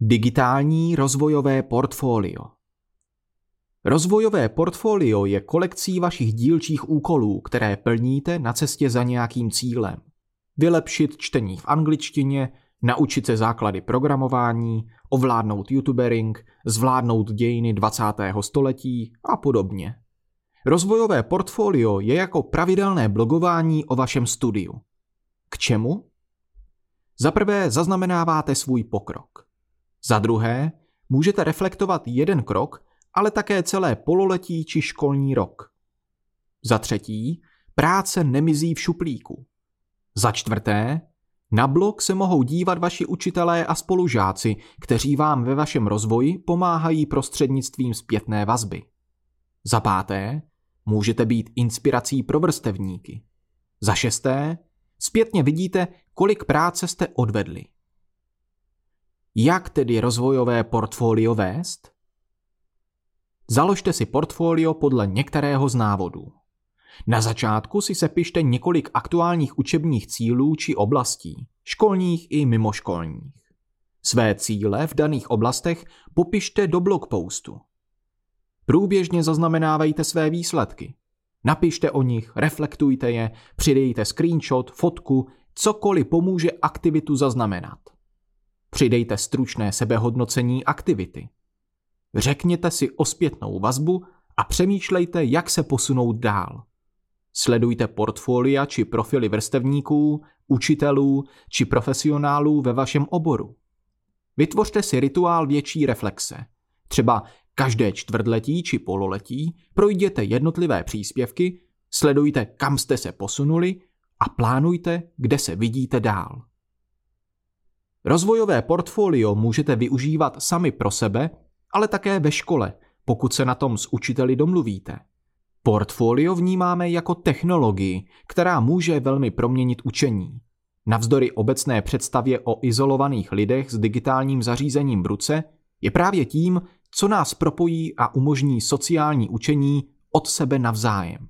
Digitální rozvojové portfolio Rozvojové portfolio je kolekcí vašich dílčích úkolů, které plníte na cestě za nějakým cílem. Vylepšit čtení v angličtině, naučit se základy programování, ovládnout youtubering, zvládnout dějiny 20. století a podobně. Rozvojové portfolio je jako pravidelné blogování o vašem studiu. K čemu? Za prvé zaznamenáváte svůj pokrok. Za druhé, můžete reflektovat jeden krok, ale také celé pololetí či školní rok. Za třetí, práce nemizí v šuplíku. Za čtvrté, na blog se mohou dívat vaši učitelé a spolužáci, kteří vám ve vašem rozvoji pomáhají prostřednictvím zpětné vazby. Za páté, můžete být inspirací pro vrstevníky. Za šesté, zpětně vidíte, kolik práce jste odvedli. Jak tedy rozvojové portfolio vést? Založte si portfolio podle některého z návodů. Na začátku si sepište několik aktuálních učebních cílů či oblastí, školních i mimoškolních. Své cíle v daných oblastech popište do blogpostu. Průběžně zaznamenávejte své výsledky. Napište o nich, reflektujte je, přidejte screenshot, fotku, cokoliv pomůže aktivitu zaznamenat. Přidejte stručné sebehodnocení aktivity. Řekněte si o zpětnou vazbu a přemýšlejte, jak se posunout dál. Sledujte portfolia či profily vrstevníků, učitelů či profesionálů ve vašem oboru. Vytvořte si rituál větší reflexe. Třeba každé čtvrtletí či pololetí projděte jednotlivé příspěvky, sledujte, kam jste se posunuli a plánujte, kde se vidíte dál. Rozvojové portfolio můžete využívat sami pro sebe, ale také ve škole, pokud se na tom s učiteli domluvíte. Portfolio vnímáme jako technologii, která může velmi proměnit učení. Navzdory obecné představě o izolovaných lidech s digitálním zařízením v ruce, je právě tím, co nás propojí a umožní sociální učení od sebe navzájem.